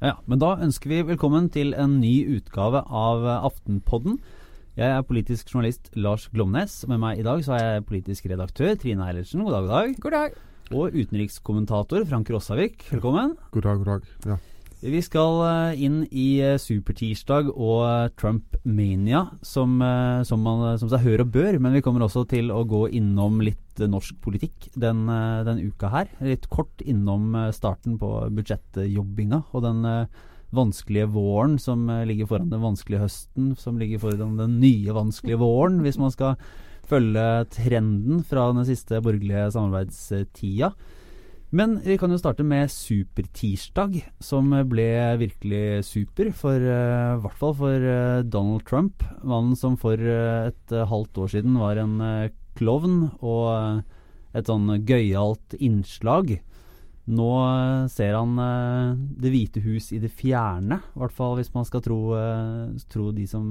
Ja, men da ønsker vi velkommen til en ny utgave av Aftenpodden. Jeg er politisk journalist Lars Glomnes. Med meg i dag så er jeg politisk redaktør Trine Eilertsen. God dag, god dag. God dag. Og utenrikskommentator Frank Rossavik. Velkommen. God dag, god dag. Ja. Vi skal eh, inn i eh, supertirsdag og eh, Trump-mania, som, som, som, seg hør og bør. Men vi kommer også til å gå innom litt norsk politikk den, den uka her. Litt kort innom starten på budsjettjobbinga og den vanskelige våren som ligger foran den vanskelige høsten, som ligger foran den nye vanskelige våren, hvis man skal følge trenden fra den siste borgerlige samarbeidstida. Men vi kan jo starte med Supertirsdag, som ble virkelig super. For i hvert fall for Donald Trump. Mannen som for et halvt år siden var en klovn og et sånn gøyalt innslag. Nå ser han Det hvite hus i det fjerne, i hvert fall hvis man skal tro, tro de som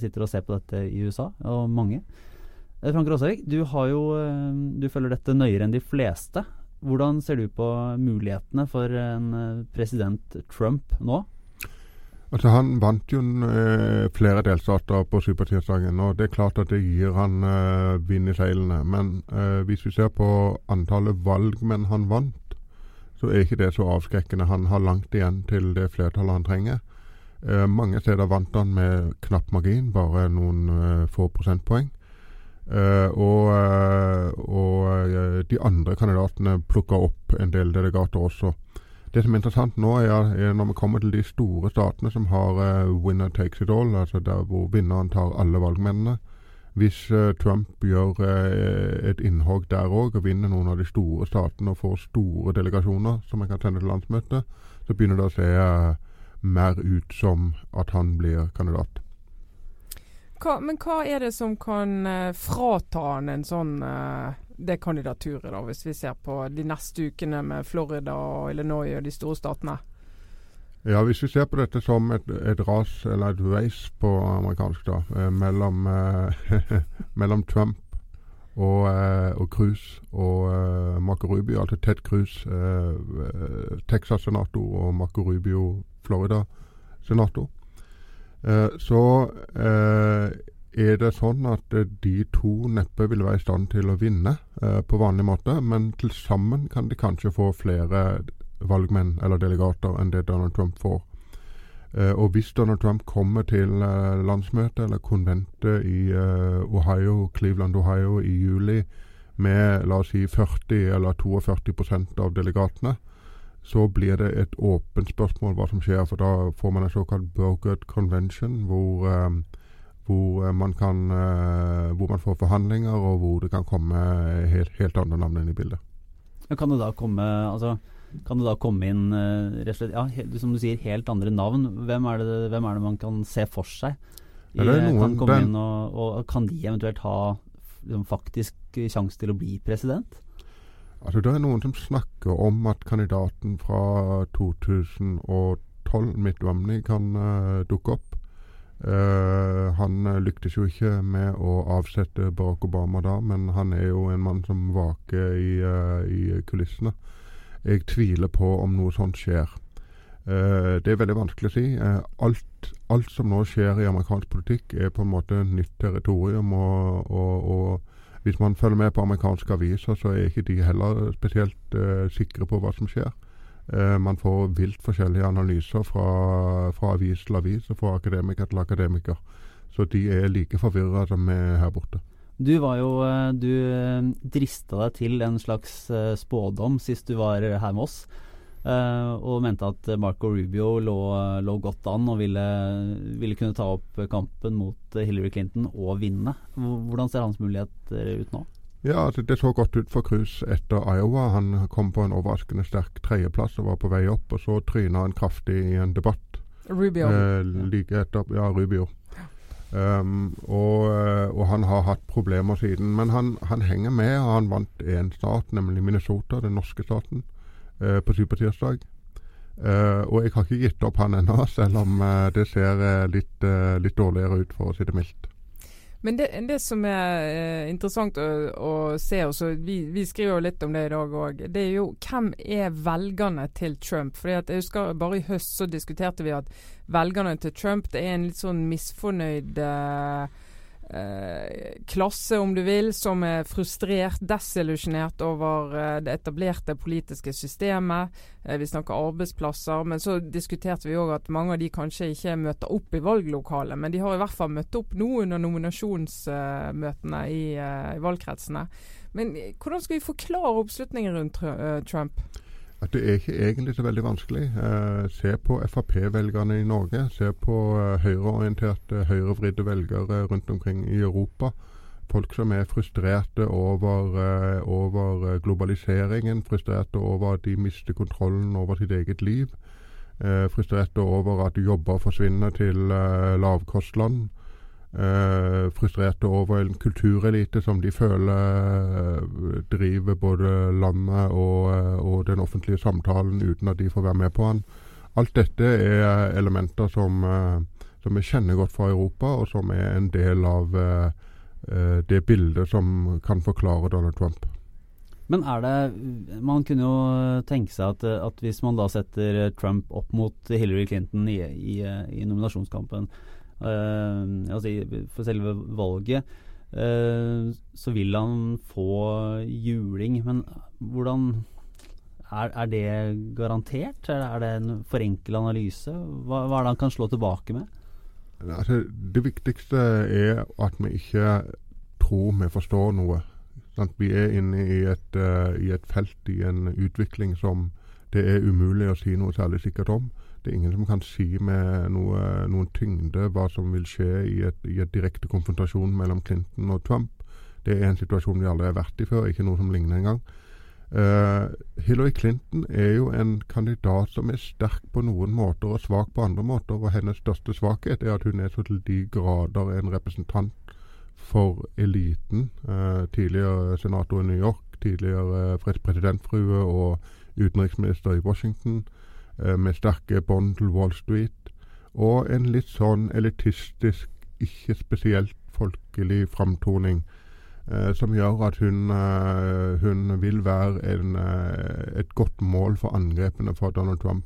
sitter og ser på dette i USA, og mange. Frank Rosavik, du, jo, du følger dette nøyere enn de fleste. Hvordan ser du på mulighetene for en eh, president Trump nå? Altså Han vant jo eh, flere delstater på supertirsdagen, og det er klart at det gir han eh, vind i seilene. Men eh, hvis vi ser på antallet valgmenn han vant, så er ikke det så avskrekkende. Han har langt igjen til det flertallet han trenger. mange steder vant han med knapp margin, bare noen få prosentpoeng. Uh, og, og de andre kandidatene plukka opp en del delegater også. Det som er interessant nå, er, er når vi kommer til de store statene som har winner takes it all, altså der hvor vinneren tar alle valgmennene. Hvis Trump gjør et innhogg der òg og vinner noen av de store statene og får store delegasjoner som han kan sende til landsmøtet, så begynner det å se mer ut som at han blir kandidat. Hva, men hva er det som kan uh, frata han en sånn uh, det kandidaturet, da, hvis vi ser på de neste ukene med Florida og Illinois og de store statene? Ja, Hvis vi ser på dette som et, et ras, eller et race på amerikansk, da, eh, mellom, eh, mellom, Trump og, eh, og Cruz og eh, Marco Rubio, altså Ted Cruz, Texas-senator, og Marco Rubio, Florida-senator. Eh, så eh, er det sånn at eh, de to neppe vil være i stand til å vinne på vanlig måte, men til sammen kan de kanskje få flere valgmenn eller delegater enn det Donald Trump får. og hvis Donald Trump kommer til landsmøtet eller konventet i Ohio, Cleveland, Ohio i juli med la oss si 40 eller 42% av delegatene, så blir det et åpent spørsmål hva som skjer. For da får man en såkalt brokered convention, hvor, um, hvor, eh, man kan, uh, hvor man får forhandlinger, og hvor det kan komme helt, helt andre navn inn i bildet. Kan det da komme, altså, kan det da komme inn rett og slett, ja, helt, som du sier, helt andre navn? Hvem er det, hvem er det man kan se for seg? I, noen, kan komme den, inn og, og, Kan de eventuelt ha liksom, faktisk sjanse til å bli president? Altså, Det er noen som snakker om at kandidaten fra 2012, Mitt Romney, kan uh, dukke opp. Uh, han uh, lyktes jo ikke med å avsette Barack Obama da, men han er jo en mann som vaker i, i kulissene. Jeg tviler på om noe sånt skjer. det er veldig vanskelig å si. Alt, alt, som nå skjer i amerikansk politikk, er på en måte nytt territorium. og, og, og hvis man følger med på amerikanske aviser, så er ikke de heller spesielt uh, sikre på hva som skjer. Uh, man får vilt forskjellige analyser fra, fra, avis til avis og fra akademiker til akademiker. Så de er like forvirra som vi her borte. Du var jo eh, Du drista deg til en slags spådom sist du var her med oss. Og mente at Marco Rubio lå, lå godt an og ville, ville, kunne ta opp kampen mot Hillary Clinton og vinne. Hvordan ser hans muligheter ut nå? Ja, det, Det så godt ut for Cruz etter Iowa. Han kom på en overraskende sterk tredjeplass og var på vei opp. Og så tryna han kraftig i en debatt. Rubio. Eh, like etter, ja, Rubio. Um, og, eh, og, han har hatt problemer siden. Men han, han henger med, og han vant én stat, nemlig Minnesota, den norske staten. Eh, på supertirsdag. Eh, og jeg har ikke gitt opp han ennå, selv om uh, det ser litt, litt, dårligere ut, for å si det mildt. Men det, det som er eh, interessant å, å se, også, vi, vi, skriver jo litt om det i dag òg, det er jo hvem er velgerne til Trump? Fordi at jeg husker Bare i høst så diskuterte vi at velgerne til Trump det er en litt sånn misfornøyd eh, Eh, klasse, om du vil, som er frustrert, desillusjonert over eh, det etablerte politiske systemet. Eh, vi snakker arbeidsplasser. Men så diskuterte vi òg at mange av de kanskje ikke møter opp i valglokalet. Men de har i hvert fall møtt opp nå under nominasjonsmøtene i, i valgkretsene. Men hvordan skal vi forklare oppslutningen rundt Trump? At det er ikke egentlig så veldig vanskelig. Eh, se på Frp-velgerne i Norge. Se på eh, høyreorienterte, høyrevridde velgere rundt omkring i Europa. Folk som er frustrerte over, eh, over globaliseringen, frustrerte over at de mister kontrollen over sitt eget liv. Eh, frustrerte over at jobber forsvinner til eh, lavkostland. Uh, frustrerte over en kulturelite som de føler uh, driver både landet og, uh, og, den offentlige samtalen uten at de får være med på den. Alt dette er elementer som, som vi kjenner godt fra Europa, og som er en del av det bildet som kan forklare Donald Trump. Men er det Man kunne jo tenke seg at, at hvis man da setter Trump opp mot Hillary Clinton i, i, i nominasjonskampen, altså for selve valget, uh, så vil han få juling. Men hvordan er, er, det garantert? Er det en forenkla analyse? Hva, hva, er det han kan slå tilbake med? Altså, det viktigste er at vi ikke tror vi forstår noe. Sant? Vi er inne i et, uh, i et, felt, i en utvikling som det er umulig å si noe særlig sikkert om. Det er ingen som kan si med noe, noen tyngde hva som vil skje i et, i et direkte konfrontasjon mellom Clinton og Trump. Det er en situasjon vi aldri har vært i før, ikke noe som ligner engang. Uh, Hillary Clinton er jo en kandidat som er sterk på noen måter og svak på andre måter. og Hennes største svakhet er at hun er så til de grader en representant for eliten. Uh, tidligere senator i New York, tidligere presidentfrue og utenriksminister i Washington. Eh, med sterke bånd til Wall Street, og en litt sånn elitistisk, ikke spesielt folkelig framtoning. Eh, som gjør at hun, eh, hun vil være en, eh, et godt mål for angrepene fra Donald Trump.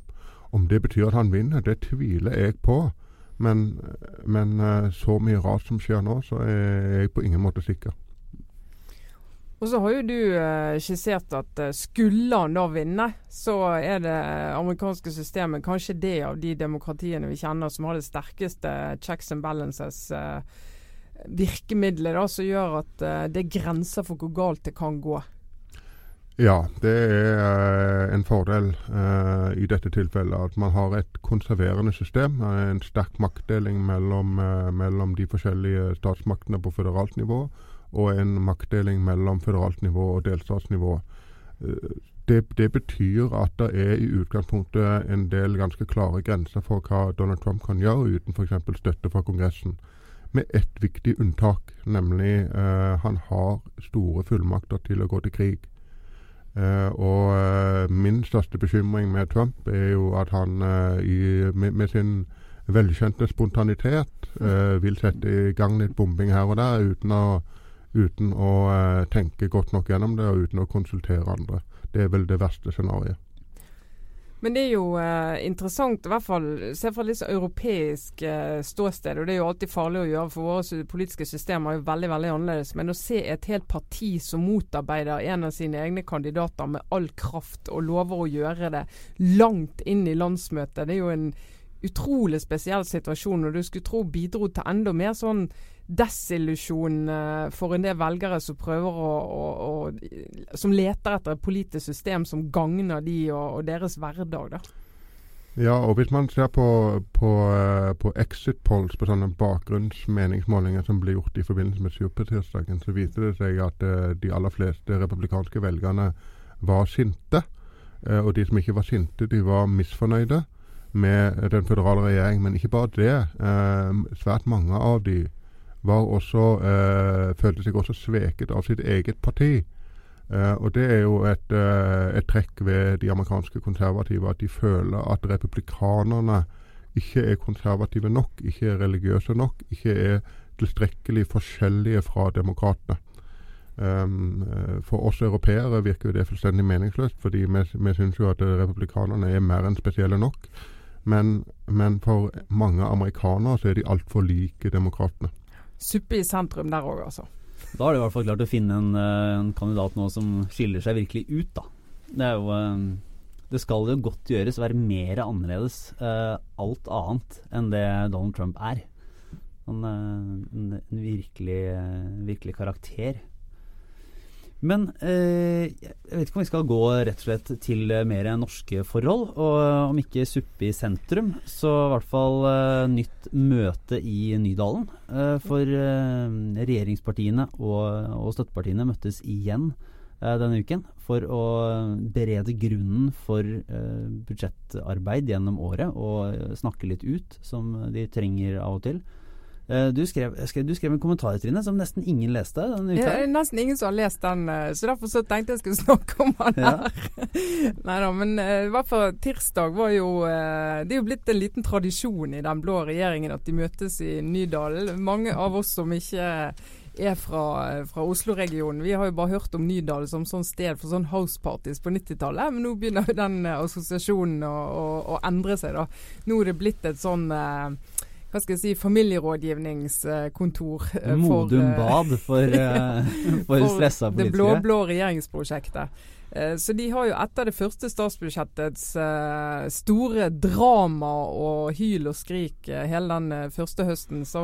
Om det betyr at han vinner, det tviler jeg på. Men, men eh, så mye rart som skjer nå, så er jeg på ingen måte sikker. Og så har jo du eh, skissert at eh, skulle han da vinne, så er det amerikanske systemet kanskje det av de demokratiene vi kjenner som har det sterkeste checks and balances. Eh, virkemidlet da, som gjør at uh, det er grenser for hvor galt det kan gå. Ja, det er en fordel i dette tilfellet at man har et konserverende system. en sterk maktdeling mellom, mellom de forskjellige statsmaktene på føderalt nivå og en maktdeling mellom føderalt nivå og delstatsnivå. Eh, det, det, betyr at det er i utgangspunktet en del ganske klare grenser for hva Donald Trump kan gjøre uten f.eks. støtte fra Kongressen. Med ett viktig unntak, nemlig eh, han har store fullmakter til å gå til krig. Eh, og eh, min største bekymring med Trump er jo at han i, med, med, sin velkjente spontanitet vil sette i gang litt bombing her og der uten å uten å eh, tenke godt nok gjennom det, og uten å konsultere andre. Det er vel det verste scenarioet. Men det er jo eh, interessant, i hvert fall se fra litt europeisk eh, ståsted. og Det er jo alltid farlig å gjøre, for våre politiske systemer er jo veldig veldig annerledes. Men å se et helt parti som motarbeider en av sine egne kandidater med all kraft, og lover å gjøre det langt inn i landsmøtet, det er jo en utrolig spesiell situasjon. Og du skulle tro bidro til enda mer sånn desillusjon eh, for en del velgere som prøver å, å, å, Som leter etter et politisk system som gagner de og, og deres hverdag. da. Ja, og hvis man ser på, på, eh, på exit polls, på sånne bakgrunnsmeningsmålinger som ble gjort i forbindelse med supertirsdagen, så viser det seg at uh, de aller fleste republikanske velgerne var sinte. Og de som ikke var sinte, de var misfornøyde med den føderale regjeringen. Men ikke bare det. Uh, svært mange av de også, eh, følte seg også sveket av sitt eget parti. Eh, og Det er jo et, eh, et, trekk ved de amerikanske konservative at de føler at republikanerne ikke er konservative nok, ikke er religiøse nok, ikke er tilstrekkelig forskjellige fra demokratene. Um, for oss europeere virker det fullstendig meningsløst, fordi vi, vi syns jo at republikanerne er mer enn spesielle nok. Men, men for mange amerikanere så er de altfor like demokratene. Suppe i sentrum der òg, altså. Da har de i hvert fall klart å finne en, eh, en, kandidat nå som skiller seg virkelig ut, da. Det er jo eh, Det skal jo godt gjøres å være mer annerledes uh, alt annet enn det Donald Trump er. Han, er en, en virkelig, uh, virkelig karakter. Men eh, jeg vet ikke om vi skal gå rett og slett til eh, mer norske forhold. Og eh, om ikke suppe i sentrum, så i hvert fall eh, nytt møte i Nydalen. Eh, for eh, regjeringspartiene og, og, støttepartiene møttes igjen denne uken for å berede grunnen for budsjettarbeid gjennom året og snakke litt ut, som de trenger av og til. Eh, du skrev, skrev, du skrev en kommentar Trine, som nesten ingen leste det er nesten ingen som har lest den, eh, så derfor så tenkte jeg skulle snakke om den her. Ja. Nei da, men uh, i hvert fall tirsdag var jo Det er jo blitt en liten tradisjon i den blå regjeringen at de møtes i Nydalen. Mange av oss som ikke er fra, fra Oslo-regionen. Vi har jo bare hørt om Nydalen som sånn sted for sånn houseparties på 90-tallet, men nå begynner jo den assosiasjonen å, å, å, endre seg. da. Nå er det blitt et sånn uh, hva skal jeg si, familierådgivningskontor. For, Modum eh, Bad for, uh, for, for stressa politikere. Det blå-blå regjeringsprosjektet. Så de har jo etter det første statsbudsjettets store drama og hyl og skrik hele den første høsten, så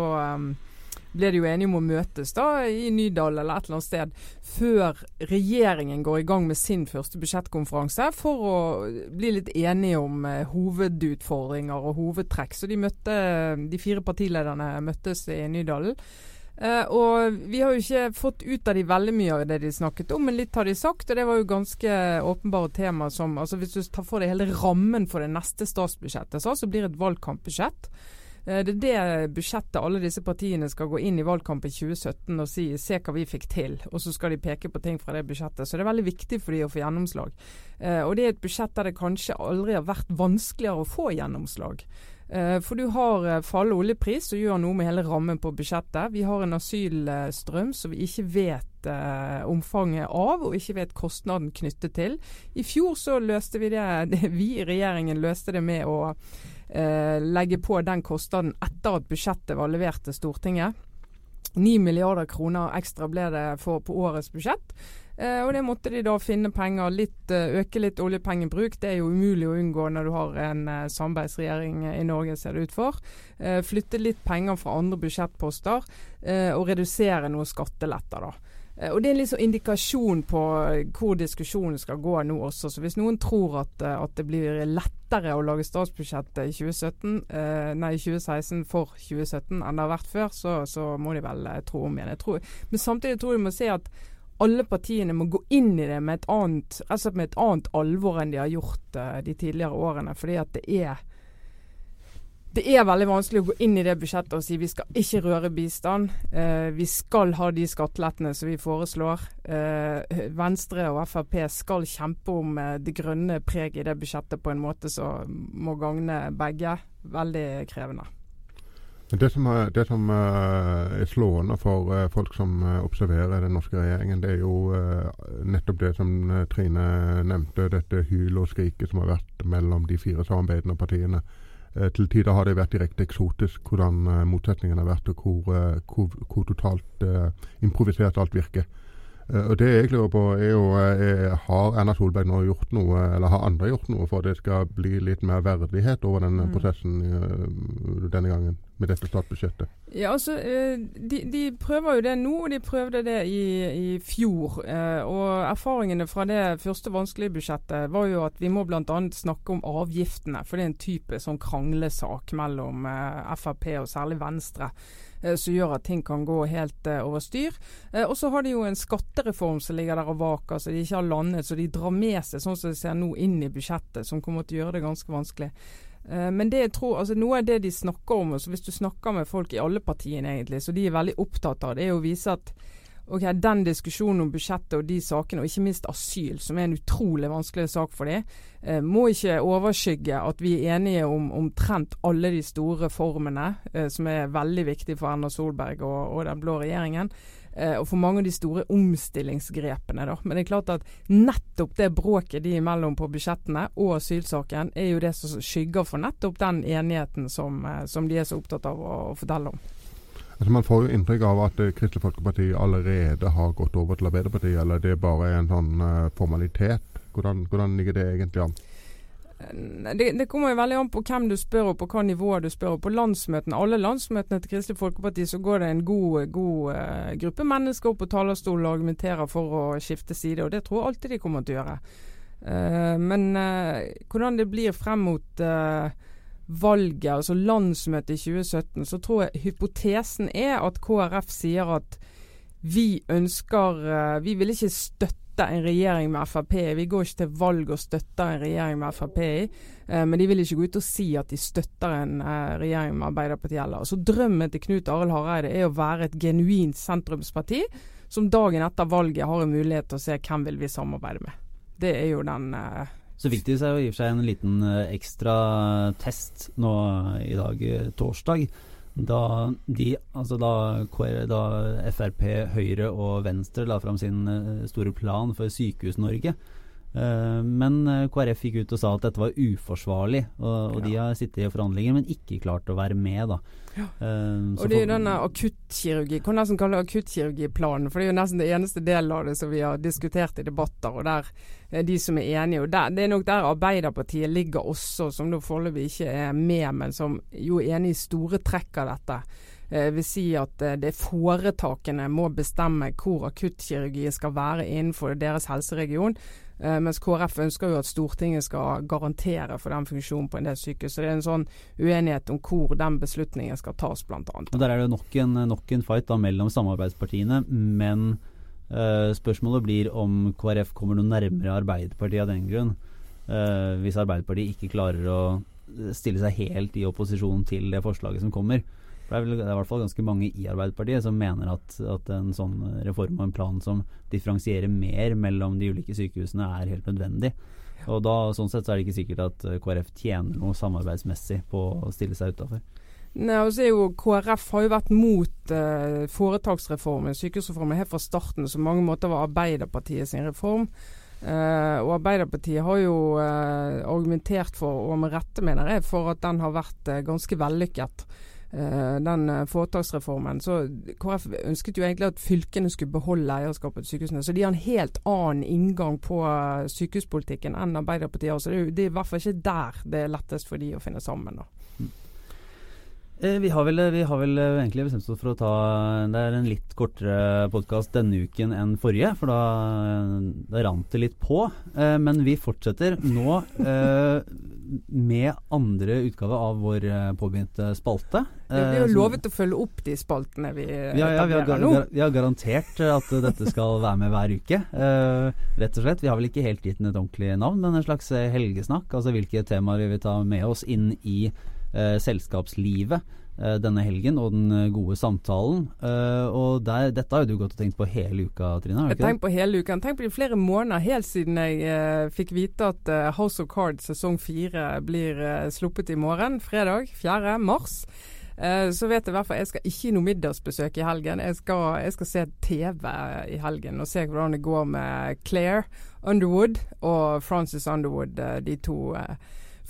ble de jo enige om å møtes da i Nydal eller et eller annet sted før regjeringen går i gang med sin første budsjettkonferanse for å bli litt enige om eh, hovedutfordringer og hovedtrekk. Så de, møtte, de fire partilederne møttes i Nydalen. Uh, og vi har jo ikke fått ut av de veldig mye av det de snakket om, men litt har de sagt. Og det var jo ganske åpenbare tema som altså Hvis du tar for deg hele rammen for det neste statsbudsjettet, så, så blir det et valgkampbudsjett. Eh, det er det budsjettet alle disse partiene skal gå inn i valgkampen 2017 og si se hva vi fikk til. Og så skal de peke på ting fra det budsjettet. Så det er veldig viktig for de å få gjennomslag. Eh, og det er et budsjett der det kanskje aldri har vært vanskeligere å få gjennomslag. Eh, for du har fallende oljepris, som gjør noe med hele rammen på budsjettet. Vi har en asylstrøm som vi ikke vet eh, omfanget av, og ikke vet kostnaden knyttet til. I fjor så løste vi det, vi i regjeringen løste det med å eh, legge på den kostnaden etter at budsjettet var levert til Stortinget. 9 milliarder kroner ekstra ble det for på årets budsjett. Eh, og det måtte de da finne penger, litt, eh, øke litt oljepengebruk. Det er jo umulig å unngå når du har en eh, samarbeidsregjering i Norge, ser det ut for. Eh, flytte litt penger fra andre budsjettposter eh, og redusere noen skatteletter, da. Eh, og Det er en liksom indikasjon på eh, hvor diskusjonen skal gå nå også. Så Hvis noen tror at, eh, at det blir lettere å lage statsbudsjettet i 2017, eh, nei 2016 for 2017 enn det har vært før, så, så må de vel tro om igjen. Tror, men samtidig tror jeg de må se at alle partiene må gå inn i det med et annet, altså med et annet alvor enn de har gjort eh, de tidligere årene. fordi at det er det er veldig vanskelig å gå inn i det budsjettet og si vi skal ikke røre bistand. Eh, vi skal ha de skattelettene som vi foreslår. Eh, Venstre og Frp skal kjempe om eh, det grønne preget i det budsjettet på en måte som må gagne begge. Veldig krevende. Det som, er, det som uh, er slående for folk som observerer den norske regjeringen, det er jo nettopp det som Trine nevnte, dette hyl og skriket som har vært mellom de fire samarbeidende partiene. Eh, til tider har det vært direkte eksotisk hvordan eh, motsetningene har vært, og hvor, eh, hvor, hvor totalt improvisert alt virker. Og det jeg lurer på er jo er, Har Erna Solberg nå gjort noe, eller har andre gjort noe for at det skal bli litt mer verdighet over denne mm. prosessen denne gangen? med dette statsbudsjettet? Ja, altså, eh, de, de, prøver jo det nå, og de prøvde det i, i fjor. Eh, og Erfaringene fra det første vanskelige budsjettet var jo at vi må bl.a. snakke om avgiftene. For det er en type sånn kranglesak mellom eh, Frp og særlig Venstre som gjør at ting kan gå helt uh, over styr. Uh, og så har de jo en skattereform som ligger der og vaker, så de ikke har landet. Så de drar med seg sånn som det ser nå inn i budsjettet, som kommer til å gjøre det ganske vanskelig. Eh, men det jeg tror, altså noe av det de snakker om, hvis du snakker med folk i alle partiene egentlig, så de er veldig opptatt av, det er å vise at ok, den diskusjonen om budsjettet og de sakene, og ikke minst asyl, som er en utrolig vanskelig sak for dem, eh, må ikke overskygge at vi er enige om omtrent alle de store reformene, eh, som er veldig viktige for Erna Solberg og, og den blå regjeringen. Eh, og for mange av de store omstillingsgrepene. Da. Men det er klart at nettopp det bråket de imellom på budsjettene og asylsaken, er jo det som skygger for nettopp den enigheten som, eh, som de er så opptatt av å, å fortelle om. Altså Man får jo inntrykk av at eh, Kristelig Folkeparti allerede har gått over til Arbeiderpartiet, eller det bare er en sånn uh, formalitet. Hvordan, hvordan ligger det egentlig an? Det, det, kommer jo veldig an på hvem du spør og på hva nivå du spør. På landsmøtene, alle landsmøtene til Kristelig Folkeparti så går det en god, god uh, gruppe mennesker opp på talerstolen og argumenterer for å skifte side, og det tror jeg alltid de kommer til å gjøre. Uh, men uh, hvordan det blir frem mot valget, altså landsmøtet i 2017, så tror jeg hypotesen er at KrF sier at vi ønsker Vi vil ikke støtte en regjering med Frp. Vi går ikke til valg og støtter en regjering med Frp eh, men de vil ikke gå ut og si at de støtter en eh, regjering med Arbeiderpartiet heller. Så Drømmen til Knut Arild Hareide er å være et genuint sentrumsparti som dagen etter valget har en mulighet til å se hvem vil vi samarbeide med. Det er jo den eh, så fikk de seg i og for seg en liten eh, ekstra test nå i dag, eh, torsdag da, de, altså da, da, Frp, Høyre og Venstre la fram sin uh, store plan for Sykehus-Norge. Uh, men uh, KrF gikk ut og sa at dette var uforsvarlig, og, og ja. de har sittet i forhandlinger, men ikke klart å være med. da. Ja. og det er jo denne akuttkirurgi, kan nesten kalle det akuttkirurgiplanen. For det er jo nesten det eneste delen av det som vi har diskutert i debatter, og der de som er enige. og der, Det er nok der Arbeiderpartiet ligger også, som da foreløpig ikke er med, men som jo er enig i store trekk av dette. Eh, vil si at eh, det foretakene må bestemme hvor akuttkirurgi skal være innenfor deres helseregion. Eh, mens KrF ønsker jo at Stortinget skal garantere for den funksjonen på en del sykehus. Så det er en sånn uenighet om hvor den beslutningen skal tas, bl.a. Der er det nok en, nok en fight da, mellom samarbeidspartiene, men Uh, spørsmålet blir om KrF kommer noe nærmere Arbeiderpartiet av den grunn. Uh, hvis Arbeiderpartiet ikke klarer å stille seg helt i opposisjon til det forslaget som kommer. Det er, vel, det er i hvert fall ganske mange i Arbeiderpartiet som mener at, at, en sånn reform og en plan som differensierer mer mellom de ulike sykehusene, er helt nødvendig. Og da, sånn sett så er det ikke sikkert at KrF tjener noe samarbeidsmessig på å stille seg utafor. Nei, og så er jo KrF har jo vært mot eh, foretaksreformen, sykehusreformen, helt fra starten, som mange måter var Arbeiderpartiet sin reform. Eh, og Arbeiderpartiet har jo eh, argumentert for, og med rette mener jeg, for at den har vært ganske vellykket. Den foretaksreformen. Så KrF ønsket jo egentlig at fylkene skulle beholde eierskapet til sykehusene. Så de har en helt annen inngang på sykehuspolitikken enn Arbeiderpartiet. Så det er, jo, det er i hvert fall ikke der det er lettest for de å finne sammen. da. Eh, vi har, vel, vi har, vel, eh, egentlig bestemt oss for å ta Det er en litt kortere podkast denne uken enn forrige, for da, da rant det litt på. Eh, men vi fortsetter nå med andre utgave av vår påbegynte spalte. vi har jo lovet å følge opp de spaltene vi ja, ja, vi, har, nå. vi har garantert at dette skal være med hver uke. rett og slett. Vi har vel ikke helt gitt den et ordentlig navn, men en slags helgesnakk. Altså hvilke temaer vi vil ta med oss inn i eh, selskapslivet eh, denne helgen og den eh, gode samtalen. Eh, og der, Dette har jo du gått og tenkt på hele uka, Trine? Jeg har tenkt på hele uka. Tenk på det i flere måneder, helt siden jeg eh, fikk vite at eh, House of Cards sesong fire blir sluppet i morgen, fredag 4. mars. Så vet jeg i hvert fall jeg skal ikke noe middagsbesøk i helgen. Jeg skal, jeg skal se TV i helgen og se hvordan det går med Claire Underwood og Frances Underwood, de to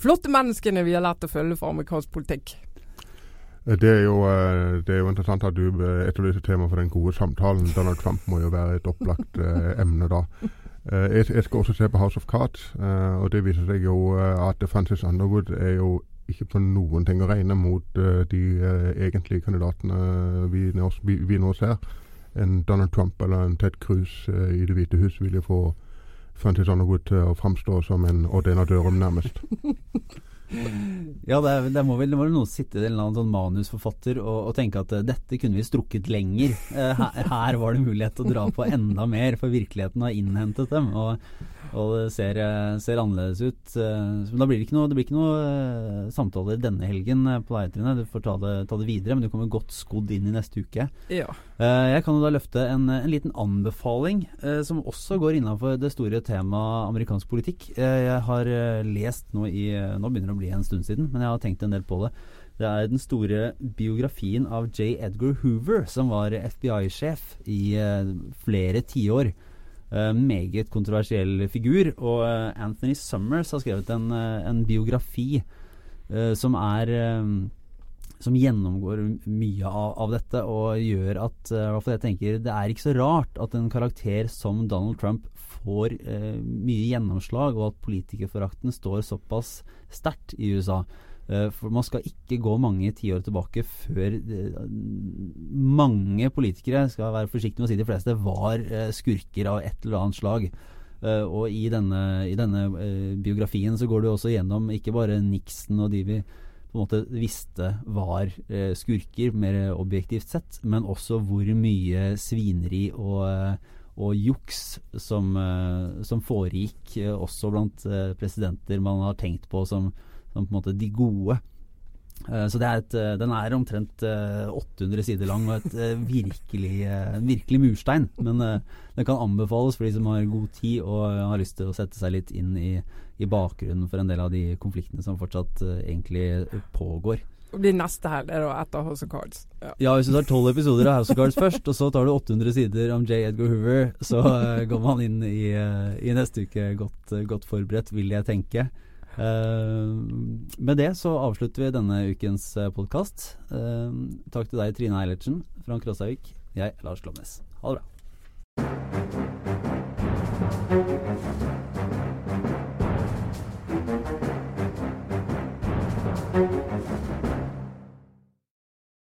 flotte menneskene vi har lært å følge for amerikansk politikk. Eh, det er, jo, eh, det er jo interessant at du eh, etterlyser tema for den gode samtalen. Donald Trump må jo være et opplagt emne da. Jeg, skal også se på House of Cards, og det viser seg jo at Francis Underwood er jo ikke på noen ting å regne mot de egentlige kandidatene vi nå, vi, vi nå, ser. En Donald Trump eller en Ted Cruz i Det hvite hus vil jo få Francis Underwood til å framstå som en Odd nærmest. ja, det, er, det, må vel, det må vel noen sitte en eller annen sånn manusforfatter og, og, tenke at uh, dette kunne vi strukket lenger. Uh, her, her, var det mulighet til å dra på enda mer, for virkeligheten har innhentet dem. Og, Og det ser, eh, ser annerledes ut. Men da blir det ikke noe, det blir ikke noe uh, samtale denne helgen på deg, Du får ta det, ta det, videre, men du kommer godt skodd inn i neste uke. Ja. Jeg kan jo da løfte en, en liten anbefaling som også går innenfor det store temaet amerikansk politikk. jeg har lest nå i Nå begynner det å bli en stund siden, men jeg har tenkt en del på det. Det er den store biografien av J. Edgar Hoover, som var FBI-sjef i flere tiår. Uh, meget kontroversiell figur. Og uh, Anthony Summers har skrevet en, uh, en biografi som er Som gjennomgår mye av, av, dette og gjør at uh, jeg tenker det er ikke så rart at en karakter som Donald Trump får mye gjennomslag, og at politikerforakten står såpass sterkt i USA. Eh, for man skal ikke gå mange tiår tilbake før eh, mange politikere, skal være forsiktig med å si de fleste, var eh, skurker av et eller annet slag. Og i denne, i denne biografien så går du også gjennom ikke bare Nixon og de vi på en måte visste var skurker, mer objektivt sett, men også hvor mye svineri og og juks som, som foregikk også blant presidenter man har tenkt på som som på de gode. Så er et, Den er omtrent uh, eh, 800 sider lang og et virkelig, virkelig murstein. Men den kan anbefales for de som har god tid og har lyst til å sette seg litt inn i, i bakgrunnen for en del av de konfliktene som fortsatt egentlig pågår. Blir neste helg og etter House of Cards. Ja. ja, hvis du tar tolv episoder av House of Cards først, og så tar du 800 sider om J. Edgar Hoover, så går man inn i, i neste uke godt, godt forberedt, vil jeg tenke. Uh, med det så avslutter vi denne ukens uh, podkast. Uh, takk til deg, Trine Eilertsen, Frank Rossavik. Jeg, Lars Glomnes. Ha det bra.